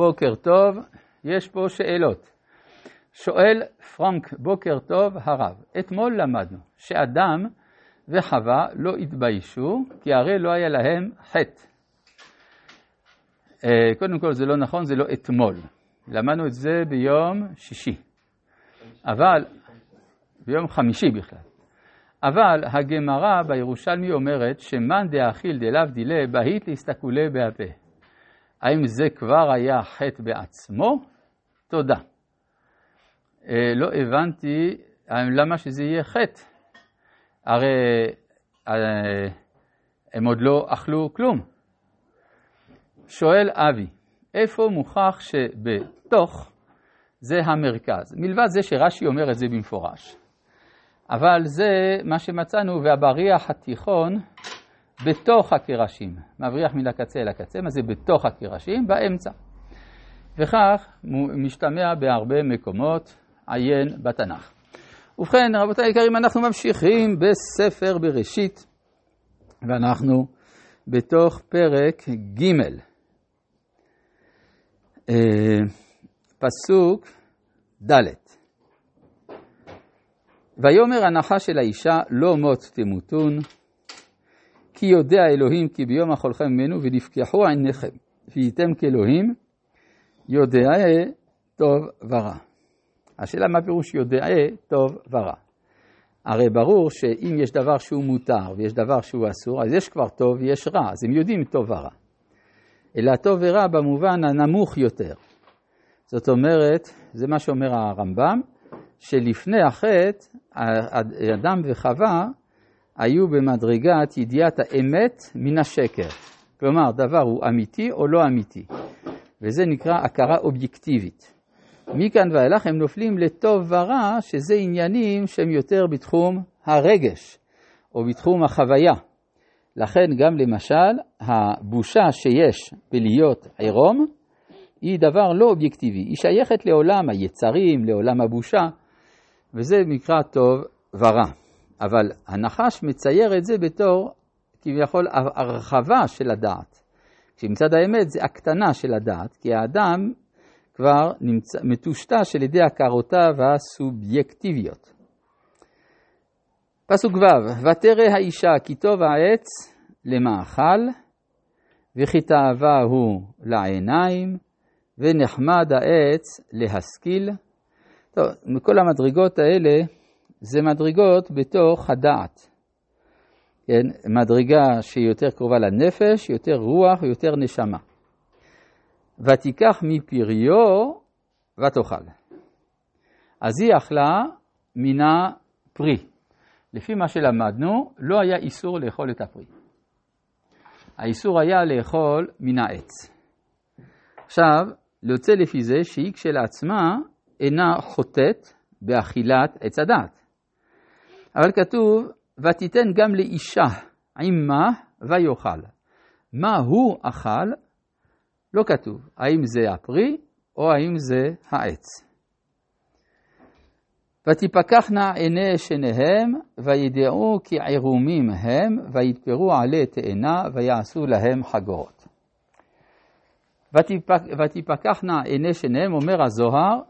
בוקר טוב, יש פה שאלות. שואל פרנק, בוקר טוב הרב, אתמול למדנו שאדם וחווה לא התביישו, כי הרי לא היה להם חטא. אה, קודם כל זה לא נכון, זה לא אתמול. למדנו את זה ביום שישי. אבל, ביום חמישי בכלל. אבל הגמרא בירושלמי אומרת שמאן דאכיל דלאו דילה בהית להסתכולי בהפה. האם זה כבר היה חטא בעצמו? תודה. אה, לא הבנתי למה שזה יהיה חטא. הרי אה, הם עוד לא אכלו כלום. שואל אבי, איפה מוכח שבתוך זה המרכז? מלבד זה שרש"י אומר את זה במפורש. אבל זה מה שמצאנו, והבריח התיכון בתוך הקרשים, מבריח מן הקצה אל הקצה, מה זה בתוך הקרשים? באמצע. וכך משתמע בהרבה מקומות, עיין בתנ"ך. ובכן, רבותיי היקרים, אנחנו ממשיכים בספר בראשית, ואנחנו בתוך פרק ג', אה, פסוק ד'. ויאמר הנחש של האישה לא מות תמותון, כי יודע אלוהים כי ביום אכולכם ממנו ונפקחו עיניכם, והייתם כאלוהים, יודע טוב ורע. השאלה מה פירוש יודע טוב ורע. הרי ברור שאם יש דבר שהוא מותר ויש דבר שהוא אסור, אז יש כבר טוב ויש רע, אז הם יודעים טוב ורע. אלא טוב ורע במובן הנמוך יותר. זאת אומרת, זה מה שאומר הרמב"ם, שלפני החטא, אדם וחווה היו במדרגת ידיעת האמת מן השקר. כלומר, דבר הוא אמיתי או לא אמיתי. וזה נקרא הכרה אובייקטיבית. מכאן ואילך הם נופלים לטוב ורע, שזה עניינים שהם יותר בתחום הרגש, או בתחום החוויה. לכן גם למשל, הבושה שיש בלהיות עירום, היא דבר לא אובייקטיבי, היא שייכת לעולם היצרים, לעולם הבושה, וזה נקרא טוב ורע. אבל הנחש מצייר את זה בתור כביכול הרחבה של הדעת. כשמצד האמת זה הקטנה של הדעת, כי האדם כבר נמצא, מטושטש על ידי הכרותיו הסובייקטיביות. פסוק ו' ותרא האישה כי טוב העץ למאכל וכי תאווה הוא לעיניים ונחמד העץ להשכיל. טוב, מכל המדרגות האלה זה מדרגות בתוך הדעת. כן, מדרגה שהיא יותר קרובה לנפש, יותר רוח ויותר נשמה. ותיקח מפריו ותאכל. אז היא אכלה מן הפרי. לפי מה שלמדנו, לא היה איסור לאכול את הפרי. האיסור היה לאכול מן העץ. עכשיו, יוצא לפי זה שהיא כשלעצמה אינה חוטאת באכילת עץ הדעת. אבל כתוב, ותיתן גם לאישה עמה ויאכל. מה הוא אכל? לא כתוב האם זה הפרי או האם זה העץ. ותפקחנה עיני שניהם, וידעו כי עירומים הם, ויתפרו עלי תאנה, ויעשו להם חגורות. ותפק, ותפקחנה עיני שניהם, אומר הזוהר,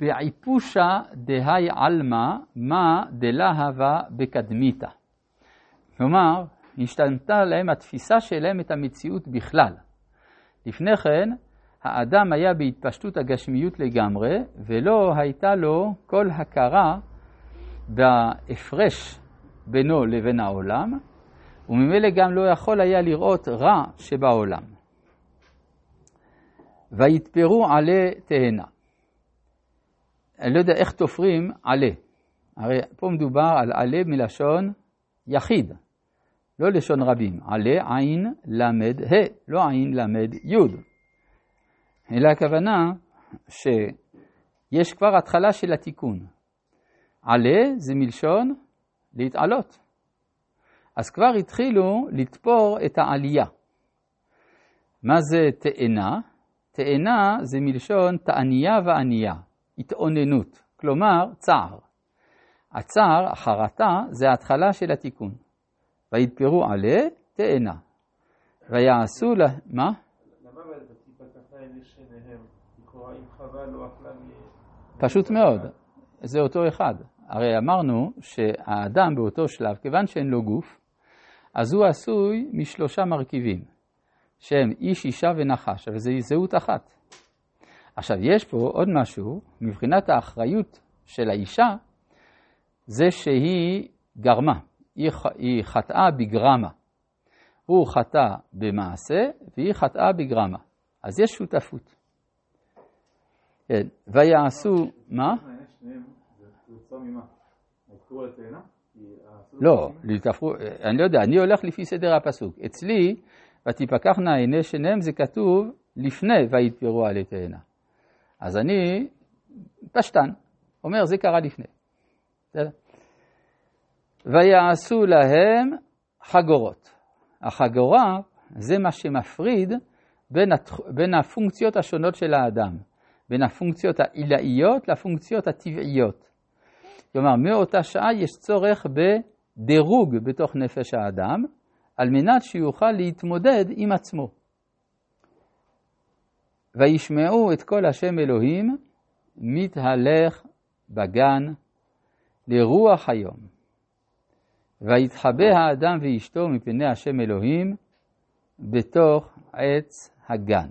בעיפושה דהי עלמא, מה דלהבה בקדמיתא. כלומר, השתנתה להם התפיסה שלהם את המציאות בכלל. לפני כן, האדם היה בהתפשטות הגשמיות לגמרי, ולא הייתה לו כל הכרה בהפרש בינו לבין העולם, וממילא גם לא יכול היה לראות רע שבעולם. ויתפרו עלי תאנה. אני לא יודע איך תופרים עלה. הרי פה מדובר על עלה מלשון יחיד, לא לשון רבים. עלה עין למד ה, לא עין למד יוד. אלא הכוונה שיש כבר התחלה של התיקון. עלה זה מלשון להתעלות. אז כבר התחילו לתפור את העלייה. מה זה תאנה? תאנה זה מלשון תעניה וענייה. התאוננות, כלומר צער. הצער, החרטה, זה ההתחלה של התיקון. ויתפרו עלה תאנה. ויעשו לה... מה? פשוט מאוד, זה אותו אחד. הרי אמרנו שהאדם באותו שלב, כיוון שאין לו גוף, אז הוא עשוי משלושה מרכיבים, שהם איש, אישה ונחש, אבל זה זהות אחת. עכשיו, יש פה עוד משהו, מבחינת האחריות של האישה, זה שהיא גרמה, היא, היא חטאה בגרמה. הוא חטא במעשה והיא חטאה בגרמה. אז יש שותפות. כן, ויעשו, מה? לא, אני לא יודע, אני הולך לפי סדר הפסוק. אצלי, ותפקחנה עיני שניהם, זה כתוב לפני ויתפרו עלי תאנה. אז אני פשטן, אומר זה קרה לפני. ויעשו להם חגורות. החגורה זה מה שמפריד בין, התח... בין הפונקציות השונות של האדם, בין הפונקציות העילאיות לפונקציות הטבעיות. כלומר, מאותה שעה יש צורך בדירוג בתוך נפש האדם, על מנת שיוכל להתמודד עם עצמו. וישמעו את כל השם אלוהים מתהלך בגן לרוח היום. ויתחבא האדם ואשתו מפני השם אלוהים בתוך עץ הגן.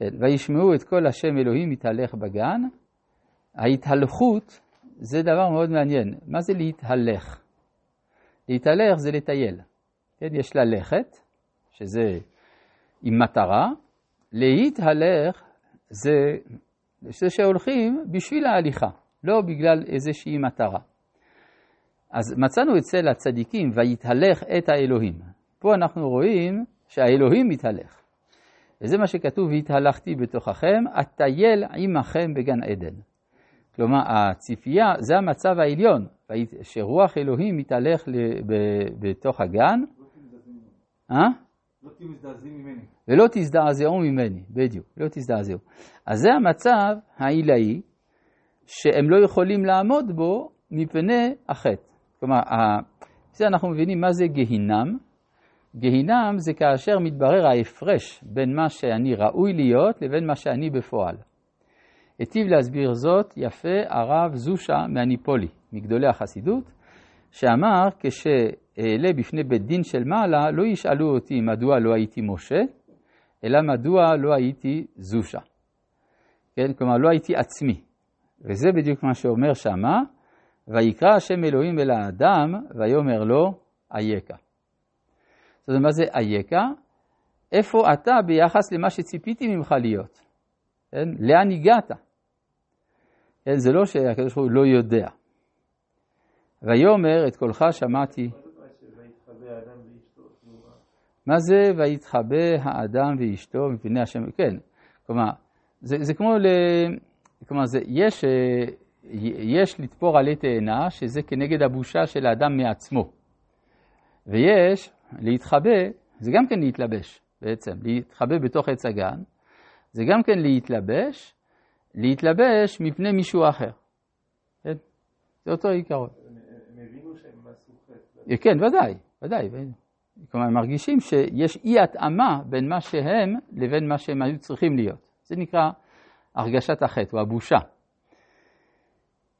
וישמעו את כל השם אלוהים מתהלך בגן. ההתהלכות זה דבר מאוד מעניין. מה זה להתהלך? להתהלך זה לטייל. כן, יש ללכת, שזה עם מטרה, להתהלך זה, זה שהולכים בשביל ההליכה, לא בגלל איזושהי מטרה. אז מצאנו אצל הצדיקים, ויתהלך את האלוהים. פה אנחנו רואים שהאלוהים מתהלך. וזה מה שכתוב, והתהלכתי בתוככם, אטייל עמכם בגן עדן. כלומר, הציפייה, זה המצב העליון, שרוח אלוהים מתהלך בתוך הגן. אה? לא. ולא תזדעזעו ממני, בדיוק, לא תזדעזעו. אז זה המצב העילאי שהם לא יכולים לעמוד בו מפני החטא. כלומר, זה אנחנו מבינים מה זה גהינם. גהינם זה כאשר מתברר ההפרש בין מה שאני ראוי להיות לבין מה שאני בפועל. היטיב להסביר זאת יפה הרב זושה מהניפולי, מגדולי החסידות, שאמר כשאעלה בפני בית דין של מעלה, לא ישאלו אותי מדוע לא הייתי משה, אלא מדוע לא הייתי זושה. כן, כלומר לא הייתי עצמי. וזה בדיוק מה שאומר שמה, ויקרא השם אלוהים אל האדם, ויאמר לו, אייכה. זאת אומרת, מה זה אייכה? איפה אתה ביחס למה שציפיתי ממך להיות? כן? לאן הגעת? כן? זה לא שהקדוש ברוך הוא לא יודע. ויאמר את קולך שמעתי. מה זה ויתחבא האדם ואשתו מפני השם? כן, כלומר, זה, זה כמו, ל... כלומר, זה, יש אה, יש לתפור עלי תאנה, שזה כנגד הבושה של האדם מעצמו. ויש להתחבא, זה גם כן להתלבש בעצם, להתחבא בתוך עץ הגן, זה גם כן להתלבש, להתלבש מפני מישהו אחר. כן? זה אותו עיקרון. הם הבינו שהם עשו חטא. כן, ודאי, ודאי. כלומר, הם מרגישים שיש אי התאמה בין מה שהם לבין מה שהם היו צריכים להיות. זה נקרא הרגשת החטא או הבושה.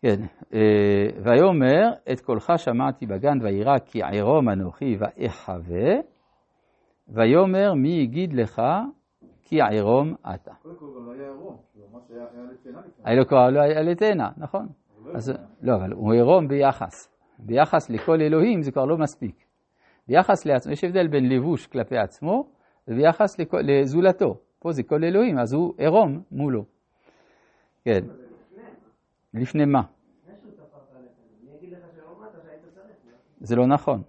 כן, אה, ויאמר את קולך שמעתי בגן וירא כי ערום אנוכי ואחווה, ויאמר מי יגיד לך כי ערום אתה. קודם כל לא היה ערום, מה שהיה לתאנה היה לו לא היה לתאנה, נכון. לא, לא, אבל הוא ערום ביחס. ביחס לכל אלוהים זה כבר לא מספיק. ביחס לעצמו, יש הבדל בין לבוש כלפי עצמו וביחס לזולתו. פה זה כל אלוהים, אז הוא ערום מולו. כן. לפני מה? זה לא נכון.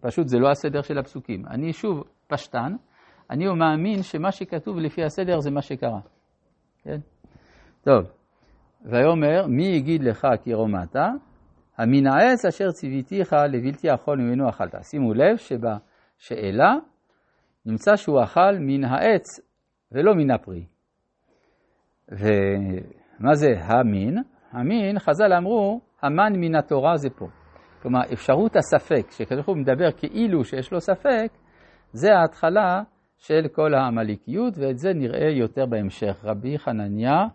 פשוט זה לא הסדר של הפסוקים. אני שוב פשטן, אני מאמין שמה שכתוב לפי הסדר זה מה שקרה. כן? טוב, ויאמר, מי יגיד לך כי רומעת? המן העץ אשר ציוויתיך לבלתי אכול ממנו אכלת. שימו לב שבשאלה נמצא שהוא אכל מן העץ ולא מן הפרי. ומה זה המין? המין, חז"ל אמרו, המן מן התורה זה פה. כלומר, אפשרות הספק, שכשהקדוש ברוך הוא מדבר כאילו שיש לו ספק, זה ההתחלה של כל העמליקיות, ואת זה נראה יותר בהמשך. רבי חנניה